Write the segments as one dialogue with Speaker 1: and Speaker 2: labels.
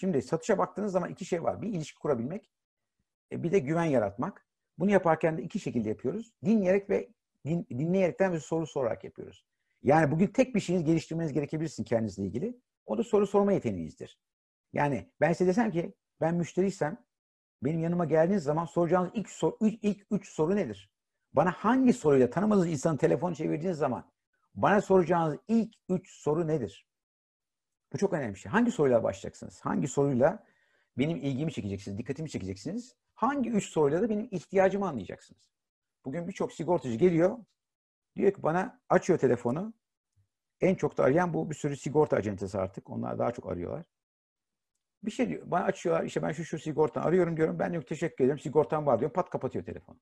Speaker 1: Şimdi satışa baktığınız zaman iki şey var. Bir ilişki kurabilmek, e, bir de güven yaratmak. Bunu yaparken de iki şekilde yapıyoruz. Dinleyerek ve din, dinleyerekten bir soru sorarak yapıyoruz. Yani bugün tek bir şeyiniz geliştirmeniz gerekebilirsin kendinizle ilgili. O da soru sorma yeteneğinizdir. Yani ben size desem ki ben müşteriysem benim yanıma geldiğiniz zaman soracağınız ilk, sor, ilk, ilk üç soru nedir? Bana hangi soruyla tanımadığınız insanın telefonu çevirdiğiniz zaman bana soracağınız ilk üç soru nedir? Bu çok önemli bir şey. Hangi soruyla başlayacaksınız? Hangi soruyla benim ilgimi çekeceksiniz, dikkatimi çekeceksiniz? Hangi üç soruyla da benim ihtiyacımı anlayacaksınız? Bugün birçok sigortacı geliyor, diyor ki bana açıyor telefonu. En çok da arayan bu bir sürü sigorta acentesi artık. Onlar daha çok arıyorlar. Bir şey diyor. Bana açıyorlar. İşte ben şu şu sigortan arıyorum diyorum. Ben diyorum teşekkür ederim. Sigortam var diyorum. Pat kapatıyor telefonu.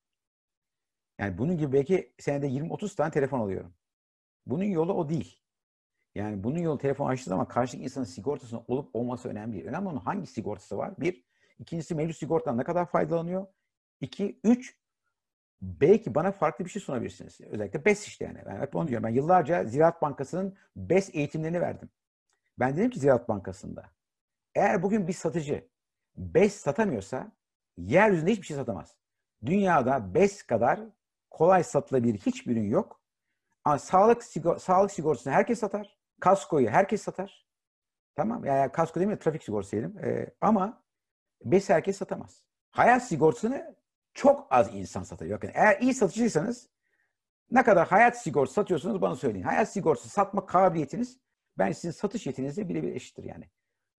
Speaker 1: Yani bunun gibi belki senede 20-30 tane telefon alıyorum. Bunun yolu o değil. Yani bunun yolu telefon açtığı zaman karşıdaki insanın sigortasının olup olması önemli değil. Önemli olan hangi sigortası var? Bir. ikincisi mevcut sigortadan ne kadar faydalanıyor? İki. Üç. Belki bana farklı bir şey sunabilirsiniz. Özellikle BES işte yani. Ben hep onu diyorum. Ben yıllarca Ziraat Bankası'nın BES eğitimlerini verdim. Ben dedim ki Ziraat Bankası'nda eğer bugün bir satıcı BES satamıyorsa yeryüzünde hiçbir şey satamaz. Dünyada BES kadar kolay satılabilir hiçbir ürün yok. Ama sağlık, sigor sağlık sigortasını herkes satar. Kaskoyu herkes satar. Tamam yani kasko değil mi? Trafik sigortası diyelim. Ee, ama BES herkes satamaz. Hayat sigortasını çok az insan satıyor. Bakın eğer iyi satıcıysanız ne kadar hayat sigortası satıyorsunuz bana söyleyin. Hayat sigortası satma kabiliyetiniz ben sizin satış yetinizle birebir eşittir yani.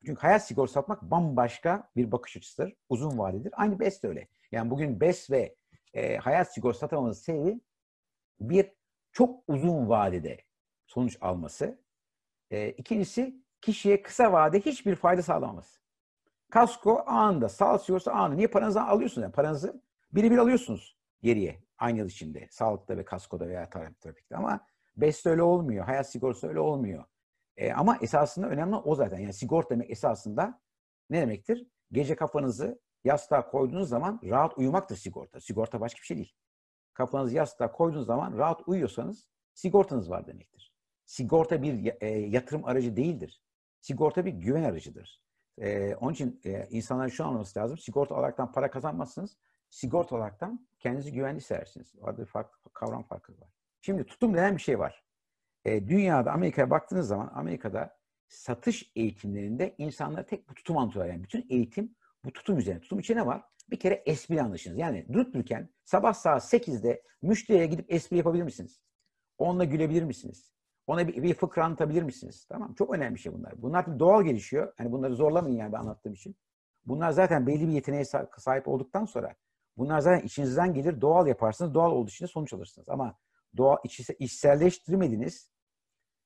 Speaker 1: Çünkü hayat sigortası satmak bambaşka bir bakış açısıdır. Uzun vadedir. Aynı BES de öyle. Yani bugün BES ve e, hayat sigortası satamamızın sebebi bir çok uzun vadede sonuç alması. E, ikincisi kişiye kısa vade hiçbir fayda sağlamaması. Kasko anında, sağlık anında. Niye paranızı alıyorsunuz? Yani paranızı biri bir alıyorsunuz geriye. Aynı yıl içinde. Sağlıkta ve kaskoda veya trafikte. Ama BES'te öyle olmuyor. Hayat sigortası öyle olmuyor. E, ama esasında önemli o zaten. Yani sigorta demek esasında ne demektir? Gece kafanızı yastığa koyduğunuz zaman rahat uyumaktır sigorta. Sigorta başka bir şey değil. Kafanızı yastığa koyduğunuz zaman rahat uyuyorsanız sigortanız var demektir. Sigorta bir e, yatırım aracı değildir. Sigorta bir güven aracıdır. E, onun için e, insanların şu anlaması lazım. Sigorta olaraktan para kazanmazsınız. Sigorta olaraktan kendinizi güvenli hissedersiniz. Orada bir farklı, kavram farkı var. Şimdi tutum denen bir şey var. E, dünyada Amerika'ya baktığınız zaman Amerika'da satış eğitimlerinde insanlara tek bu tutum anlatıyorlar. Yani bütün eğitim bu tutum üzerine. Tutum içinde ne var? Bir kere espri anlaşınız. Yani durup dururken sabah saat 8'de müşteriye gidip espri yapabilir misiniz? Onunla gülebilir misiniz? Ona bir, bir fıkra anlatabilir misiniz? Tamam Çok önemli bir şey bunlar. Bunlar doğal gelişiyor. Hani bunları zorlamayın yani ben anlattığım için. Bunlar zaten belli bir yeteneğe sahip olduktan sonra bunlar zaten içinizden gelir. Doğal yaparsınız. Doğal olduğu için sonuç alırsınız. Ama doğal, içselleştirmediniz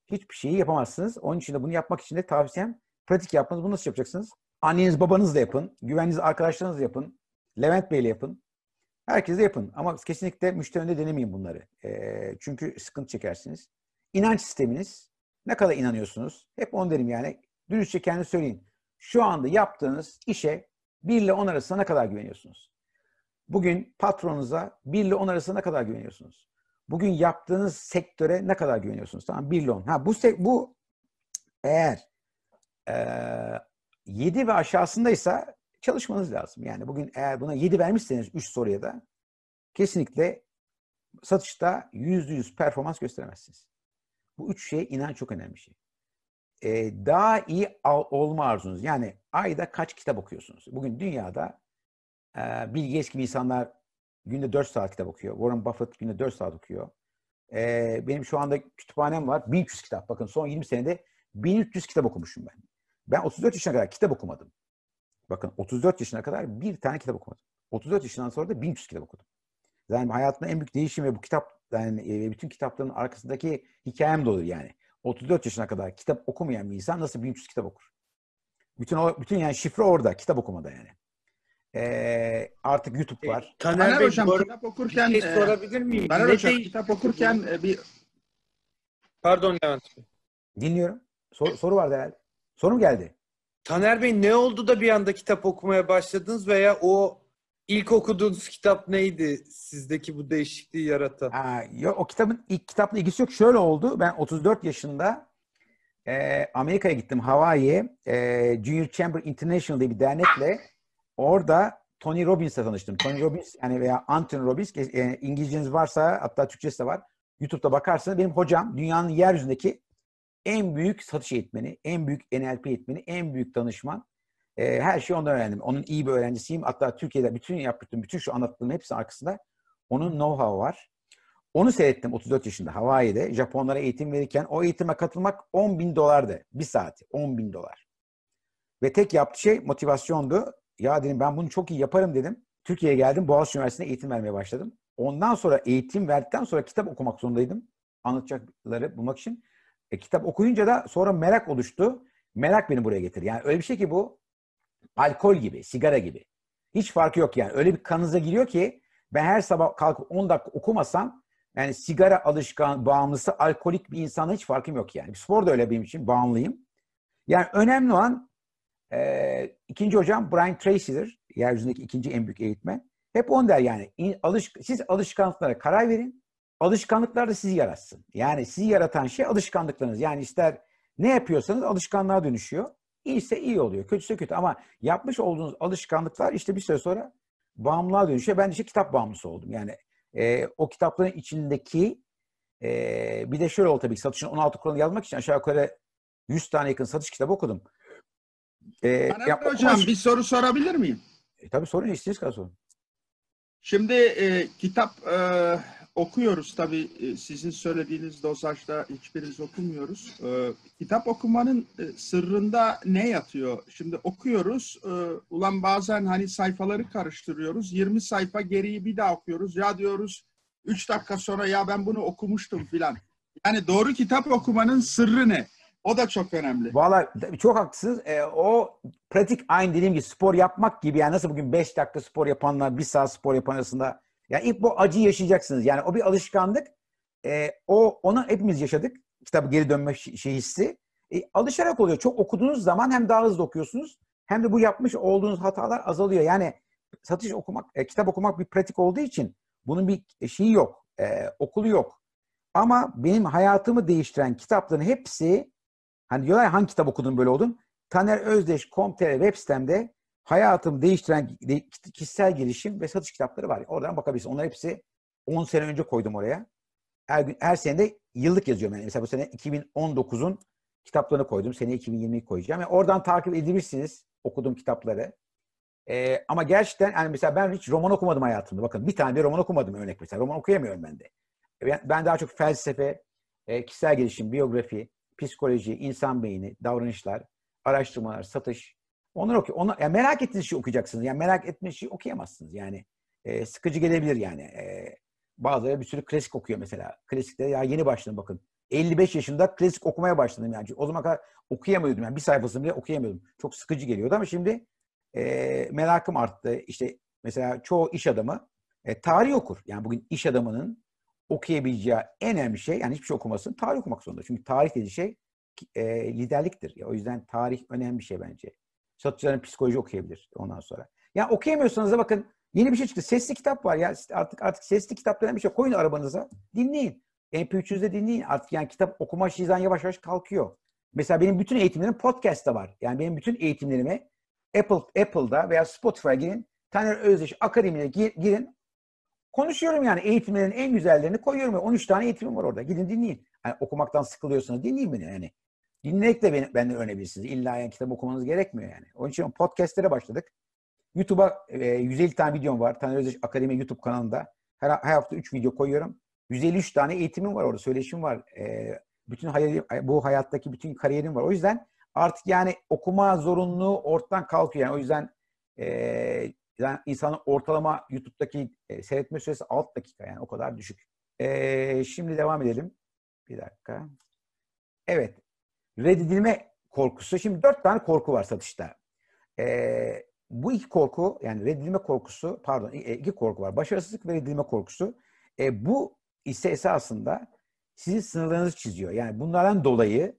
Speaker 1: hiçbir şeyi yapamazsınız. Onun için de bunu yapmak için de tavsiyem pratik yapmanız. Bunu nasıl yapacaksınız? Anneniz babanızla yapın. Güveniniz arkadaşlarınızla yapın. Levent Bey'le yapın. Herkesle yapın. Ama kesinlikle müşteri önünde denemeyin bunları. E, çünkü sıkıntı çekersiniz. İnanç sisteminiz. Ne kadar inanıyorsunuz? Hep onu derim yani. Dürüstçe kendi söyleyin. Şu anda yaptığınız işe 1 ile 10 arasında ne kadar güveniyorsunuz? Bugün patronunuza 1 ile 10 arasında ne kadar güveniyorsunuz? bugün yaptığınız sektöre ne kadar güveniyorsunuz? Tamam 1 ile Ha bu bu eğer e, 7 ve aşağısındaysa çalışmanız lazım. Yani bugün eğer buna 7 vermişseniz 3 soruya da kesinlikle satışta %100 performans gösteremezsiniz. Bu üç şey inan çok önemli şey. Ee, daha iyi olma arzunuz. Yani ayda kaç kitap okuyorsunuz? Bugün dünyada e, bilgi eski insanlar Günde 4 saat kitap okuyor. Warren Buffett günde 4 saat okuyor. Ee, benim şu anda kütüphanem var. 1300 kitap. Bakın son 20 senede 1300 kitap okumuşum ben. Ben 34 yaşına kadar kitap okumadım. Bakın 34 yaşına kadar bir tane kitap okumadım. 34 yaşından sonra da 1300 kitap okudum. Yani hayatımda en büyük değişim ve bu kitap yani e, bütün kitapların arkasındaki hikayem dolu yani. 34 yaşına kadar kitap okumayan bir insan nasıl 1300 kitap okur? Bütün o bütün yani şifre orada kitap okumada yani. E, artık YouTube var.
Speaker 2: E, Taner, Taner Bey, Hocam bu kitap okurken bir şey sorabilir miyim? Taner ne Hocam kitap okurken e, bir
Speaker 3: Pardon Levent Bey.
Speaker 1: Dinliyorum. Sor, soru vardı herhalde. Soru mu geldi?
Speaker 3: Taner Bey ne oldu da bir anda kitap okumaya başladınız veya o ilk okuduğunuz kitap neydi sizdeki bu değişikliği yaratan?
Speaker 1: Ha, yok, o kitabın ilk kitapla ilgisi yok. Şöyle oldu. Ben 34 yaşında e, Amerika'ya gittim Hawaii'ye. E, Junior Chamber International diye bir dernekle orada Tony Robbins'le tanıştım. Tony Robbins yani veya Anthony Robbins e, İngilizceniz varsa hatta Türkçesi de var. YouTube'da bakarsınız benim hocam dünyanın yeryüzündeki en büyük satış eğitmeni, en büyük NLP eğitmeni, en büyük danışman. E, her şeyi ondan öğrendim. Onun iyi bir öğrencisiyim. Hatta Türkiye'de bütün yaptığım, bütün şu anlattığım hepsi arkasında onun know-how var. Onu seyrettim 34 yaşında Hawaii'de. Japonlara eğitim verirken o eğitime katılmak 10 bin dolardı. Bir saati 10 bin dolar. Ve tek yaptığı şey motivasyondu. Ya dedim ben bunu çok iyi yaparım dedim. Türkiye'ye geldim. Boğaziçi Üniversitesi'nde eğitim vermeye başladım. Ondan sonra eğitim verdikten sonra kitap okumak zorundaydım. Anlatacakları bulmak için. E, kitap okuyunca da sonra merak oluştu. Merak beni buraya getirdi. Yani öyle bir şey ki bu alkol gibi, sigara gibi. Hiç farkı yok yani. Öyle bir kanınıza giriyor ki ben her sabah kalkıp 10 dakika okumasam yani sigara alışkan, bağımlısı, alkolik bir insanla hiç farkım yok yani. Spor da öyle benim için, bağımlıyım. Yani önemli olan e, ikinci hocam Brian Tracy'dir. Yeryüzündeki ikinci en büyük eğitmen. Hep on der yani. Alış, siz alışkanlıklara karar verin. Alışkanlıklar da sizi yaratsın. Yani sizi yaratan şey alışkanlıklarınız. Yani ister ne yapıyorsanız alışkanlığa dönüşüyor. İyiyse iyi oluyor. Kötüse kötü. Ama yapmış olduğunuz alışkanlıklar işte bir süre sonra bağımlılığa dönüşüyor. Ben işte kitap bağımlısı oldum. Yani e, o kitapların içindeki e, bir de şöyle oldu tabii satışın 16 kuralını yazmak için aşağı yukarı 100 tane yakın satış kitabı okudum.
Speaker 2: E, ya, hocam bir soru sorabilir miyim?
Speaker 1: E, tabii sorun istediğiniz kadar sorun.
Speaker 2: Şimdi e, kitap e, okuyoruz tabii e, sizin söylediğiniz dozajda hiçbirimiz okumuyoruz. E, kitap okumanın e, sırrında ne yatıyor? Şimdi okuyoruz, ulan bazen hani sayfaları karıştırıyoruz. 20 sayfa geriyi bir daha okuyoruz. Ya diyoruz 3 dakika sonra ya ben bunu okumuştum filan. Yani doğru kitap okumanın sırrı ne? O da çok önemli.
Speaker 1: Valla çok haklısınız. E, o pratik aynı dediğim gibi spor yapmak gibi. Yani nasıl bugün 5 dakika spor yapanlar, 1 saat spor yapan arasında. Yani ilk bu acı yaşayacaksınız. Yani o bir alışkanlık. E, o Onu hepimiz yaşadık. Kitabı geri dönme şey hissi. E, alışarak oluyor. Çok okuduğunuz zaman hem daha hızlı okuyorsunuz hem de bu yapmış olduğunuz hatalar azalıyor. Yani satış okumak, e, kitap okumak bir pratik olduğu için bunun bir şeyi yok. E, okulu yok. Ama benim hayatımı değiştiren kitapların hepsi Hani diyorlar ya hangi kitap okudun böyle oldun? Taner Özdeş Komtere web sitemde hayatımı değiştiren kişisel gelişim ve satış kitapları var. Oradan bakabilirsin. Onlar hepsi 10 sene önce koydum oraya. Her gün her sene de yıllık yazıyorum yani. Mesela bu sene 2019'un kitaplarını koydum. Sene 2020'yi koyacağım. Yani oradan takip edebilirsiniz okuduğum kitapları. Ee, ama gerçekten yani mesela ben hiç roman okumadım hayatımda. Bakın bir tane bir roman okumadım örnek mesela. Roman okuyamıyorum ben de. Ben, daha çok felsefe, kişisel gelişim, biyografi, psikoloji, insan beyni, davranışlar, araştırmalar, satış. Onları okuyor. Onu, yani merak ettiğiniz şeyi okuyacaksınız. Yani merak ettiğiniz şeyi okuyamazsınız. Yani e, sıkıcı gelebilir yani. E, bazıları bir sürü klasik okuyor mesela. Klasikte ya yeni başladım bakın. 55 yaşında klasik okumaya başladım yani. O zaman kadar okuyamıyordum yani. Bir sayfasını bile okuyamıyordum. Çok sıkıcı geliyordu ama şimdi e, merakım arttı. İşte mesela çoğu iş adamı e, tarih okur. Yani bugün iş adamının okuyabileceği en önemli şey yani hiçbir şey okumasın tarih okumak zorunda. Çünkü tarih dediği şey e, liderliktir. Ya, o yüzden tarih önemli bir şey bence. Satıcıların psikoloji okuyabilir ondan sonra. Yani okuyamıyorsanız da bakın yeni bir şey çıktı. Sesli kitap var ya artık artık sesli kitap denen bir şey koyun arabanıza dinleyin. MP3'ünüzde dinleyin. Artık yani kitap okuma şizan yavaş yavaş kalkıyor. Mesela benim bütün eğitimlerim podcast'ta var. Yani benim bütün eğitimlerimi Apple Apple'da veya Spotify'a girin. Taner Özdeş Akademi'ne girin. Konuşuyorum yani eğitimlerin en güzellerini koyuyorum. 13 tane eğitimim var orada. Gidin dinleyin. Yani okumaktan sıkılıyorsanız dinleyin beni yani. Dinleyerek de beni, benden öğrenebilirsiniz. İlla yani kitap okumanız gerekmiyor yani. Onun için podcastlere başladık. YouTube'a e, 150 tane videom var. Taner Özdeş Akademi YouTube kanalında. Her, her hafta 3 video koyuyorum. 153 tane eğitimim var orada. Söyleşim var. E, bütün hayali, bu hayattaki bütün kariyerim var. O yüzden artık yani okuma zorunluluğu ortadan kalkıyor. Yani o yüzden e, yani insanın ortalama YouTube'daki e, seyretme süresi 6 dakika yani o kadar düşük. E, şimdi devam edelim. Bir dakika. Evet. Reddedilme korkusu. Şimdi dört tane korku var satışta. E, bu iki korku yani reddedilme korkusu pardon e, iki korku var. Başarısızlık ve reddedilme korkusu. E, bu ise esasında sizin sınırlarınızı çiziyor. Yani bunlardan dolayı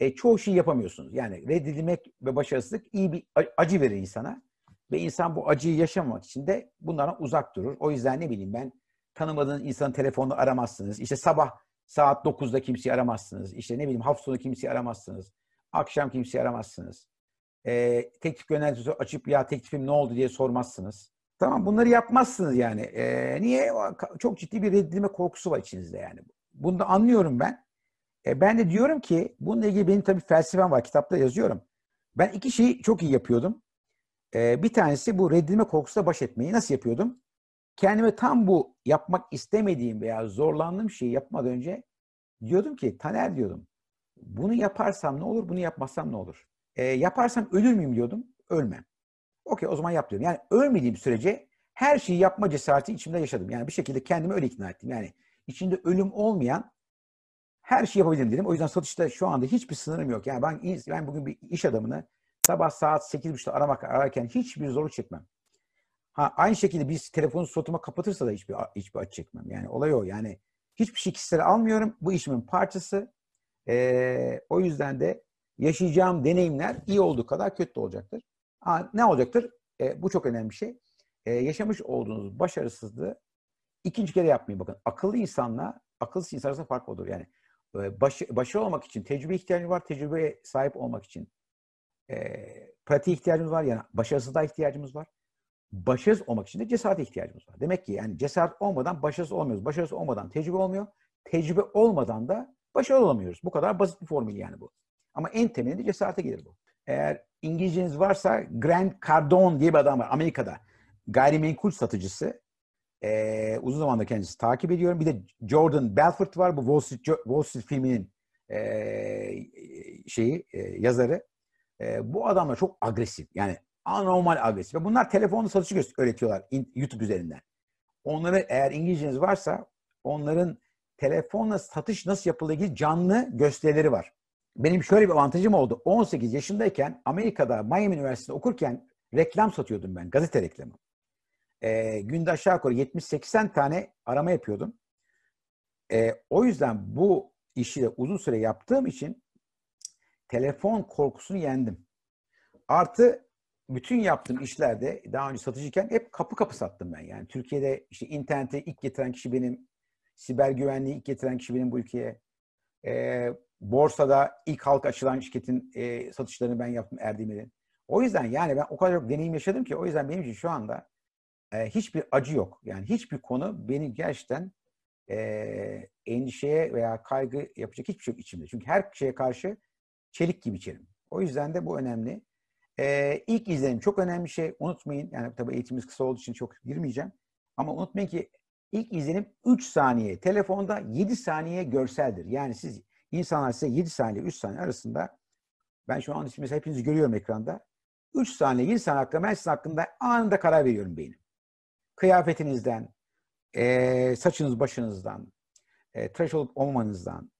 Speaker 1: e, çoğu şey yapamıyorsunuz. Yani reddedilmek ve başarısızlık iyi bir acı verir insana. Ve insan bu acıyı yaşamamak için de bunlardan uzak durur. O yüzden ne bileyim ben tanımadığınız insanın telefonunu aramazsınız. İşte sabah Saat 9'da kimseyi aramazsınız. İşte ne bileyim hafta sonu kimseyi aramazsınız. Akşam kimseyi aramazsınız. Ee, teklif yöneticisi açıp ya teklifim ne oldu diye sormazsınız. Tamam bunları yapmazsınız yani. Ee, niye? Çok ciddi bir reddedilme korkusu var içinizde yani. Bunu da anlıyorum ben. E, ben de diyorum ki bununla ilgili benim tabii felsefem var. Kitapta yazıyorum. Ben iki şeyi çok iyi yapıyordum. E, bir tanesi bu reddedilme korkusuyla baş etmeyi nasıl yapıyordum? Kendime tam bu yapmak istemediğim veya zorlandığım şeyi yapmadan önce diyordum ki Taner diyordum. Bunu yaparsam ne olur, bunu yapmazsam ne olur? E, yaparsam ölür müyüm diyordum. Ölmem. Okey o zaman yap diyorum. Yani ölmediğim sürece her şeyi yapma cesareti içimde yaşadım. Yani bir şekilde kendimi öyle ikna ettim. Yani içinde ölüm olmayan her şeyi yapabilirim dedim. O yüzden satışta şu anda hiçbir sınırım yok. Yani ben, ben bugün bir iş adamını sabah saat 8.30'da aramak ararken hiçbir zorluk çekmem. Ha, aynı şekilde biz telefonu suratıma kapatırsa da hiçbir, hiçbir acı çekmem. Yani olay o. Yani hiçbir şey kişisel almıyorum. Bu işimin parçası. Ee, o yüzden de yaşayacağım deneyimler iyi olduğu kadar kötü de olacaktır. Ha, ne olacaktır? Ee, bu çok önemli bir şey. Ee, yaşamış olduğunuz başarısızlığı ikinci kere yapmayın. Bakın akıllı insanla akılsız insan arasında fark odur. Yani baş, başarılı olmak için tecrübe ihtiyacımız var. Tecrübeye sahip olmak için e, pratiğe ihtiyacımız var. Yani başarısızlığa ihtiyacımız var. Başarısız olmak için de cesarete ihtiyacımız var. Demek ki yani cesaret olmadan başarısız olmuyoruz. Başarısız olmadan tecrübe olmuyor. Tecrübe olmadan da başarılı olamıyoruz. Bu kadar basit bir formül yani bu. Ama en temelinde cesarete gelir bu. Eğer İngilizceniz varsa Grant Cardone diye bir adam var Amerika'da. Gayrimenkul satıcısı. Ee, uzun zamandır kendisi takip ediyorum. Bir de Jordan Belfort var. Bu Wall Street, Wall Street filminin e, şeyi, e, yazarı. E, bu adamlar çok agresif. Yani anormal agresif. Ve bunlar telefonla satışı öğretiyorlar YouTube üzerinden. Onları eğer İngilizceniz varsa onların telefonla satış nasıl yapıldığı ilgili canlı gösterileri var. Benim şöyle bir avantajım oldu. 18 yaşındayken Amerika'da Miami Üniversitesi'nde okurken reklam satıyordum ben. Gazete reklamı e, günde aşağı yukarı 70-80 tane arama yapıyordum. E, o yüzden bu işi de uzun süre yaptığım için telefon korkusunu yendim. Artı bütün yaptığım işlerde daha önce satıcıyken hep kapı kapı sattım ben. Yani Türkiye'de işte internete ilk getiren kişi benim, siber güvenliği ilk getiren kişi benim bu ülkeye. E, borsada ilk halk açılan şirketin e, satışlarını ben yaptım Erdemir'in. O yüzden yani ben o kadar çok deneyim yaşadım ki o yüzden benim için şu anda e, hiçbir acı yok. Yani hiçbir konu beni gerçekten e, endişeye veya kaygı yapacak hiçbir şey yok içimde. Çünkü her şeye karşı çelik gibi içerim. O yüzden de bu önemli. E, ilk izlenim çok önemli şey. Unutmayın. Yani tabii eğitimimiz kısa olduğu için çok girmeyeceğim. Ama unutmayın ki ilk izlenim 3 saniye. Telefonda 7 saniye görseldir. Yani siz insanlar size 7 saniye 3 saniye arasında ben şu an mesela hepinizi görüyorum ekranda. 3 saniye 7 saniye hakkında ben sizin hakkında anında karar veriyorum beynim kıyafetinizden, e, saçınız başınızdan, e, tıraş olup olmanızdan,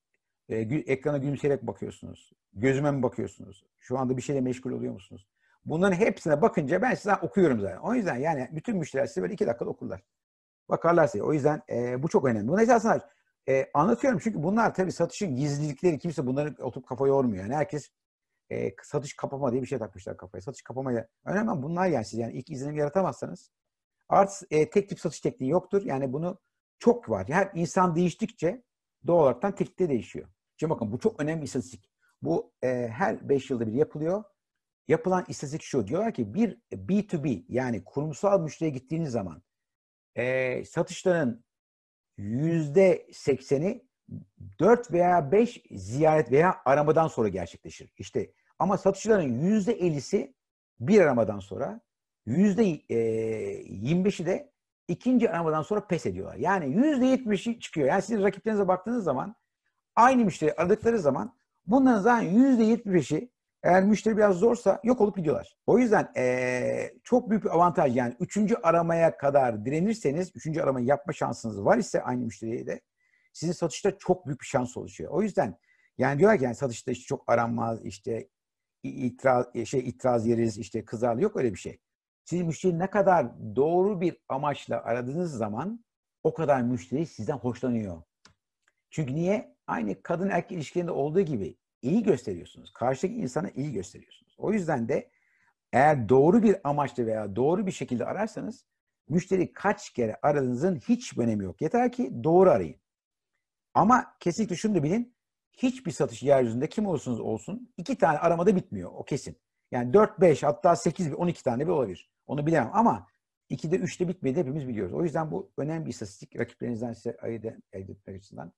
Speaker 1: e, ekrana gülümseyerek bakıyorsunuz. Gözüme mi bakıyorsunuz? Şu anda bir şeyle meşgul oluyor musunuz? Bunların hepsine bakınca ben size okuyorum zaten. O yüzden yani bütün müşteriler size böyle iki dakikada okurlar. Bakarlar size. O yüzden e, bu çok önemli. Bunu esasında e, anlatıyorum çünkü bunlar tabii satışın gizlilikleri. Kimse bunları oturup kafa yormuyor. Yani herkes e, satış kapama diye bir şey takmışlar kafaya. Satış kapamaya. Önemli bunlar yani siz yani ilk izlenim yaratamazsanız Art e, tek tip satış tekniği yoktur. Yani bunu çok var. Her insan değiştikçe doğal olarak teknik de değişiyor. Şimdi bakın bu çok önemli istatistik. Bu e, her 5 yılda bir yapılıyor. Yapılan istatistik şu. Diyorlar ki bir B2B yani kurumsal müşteriye gittiğiniz zaman e, satışların yüzde sekseni 4 veya 5 ziyaret veya aramadan sonra gerçekleşir. İşte ama satışların yüzde 50'si bir aramadan sonra, yüzde 25'i de ikinci aramadan sonra pes ediyorlar. Yani yüzde 70'i çıkıyor. Yani siz rakiplerinize baktığınız zaman aynı müşteri aradıkları zaman bunların zaten yüzde 75'i eğer müşteri biraz zorsa yok olup gidiyorlar. O yüzden ee, çok büyük bir avantaj yani üçüncü aramaya kadar direnirseniz üçüncü aramayı yapma şansınız var ise aynı müşteriye de sizin satışta çok büyük bir şans oluşuyor. O yüzden yani diyorlar ki yani satışta işte çok aranmaz işte itiraz, şey itiraz yeriz işte kızarlı yok öyle bir şey. Siz müşteri ne kadar doğru bir amaçla aradığınız zaman o kadar müşteri sizden hoşlanıyor. Çünkü niye? Aynı kadın erkek ilişkilerinde olduğu gibi iyi gösteriyorsunuz. Karşıdaki insana iyi gösteriyorsunuz. O yüzden de eğer doğru bir amaçla veya doğru bir şekilde ararsanız müşteri kaç kere aradığınızın hiç önemi yok. Yeter ki doğru arayın. Ama kesinlikle şunu da bilin. Hiçbir satış yeryüzünde kim olursunuz olsun iki tane aramada bitmiyor. O kesin. Yani 4, 5 hatta 8, 12 tane bir olabilir. Onu bilemem ama 2'de 3'te bitmedi hepimiz biliyoruz. O yüzden bu önemli bir istatistik. Rakiplerinizden size ayırt etmek açısından.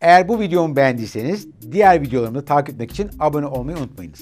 Speaker 1: Eğer bu videomu beğendiyseniz diğer videolarımı takip etmek için abone olmayı unutmayınız.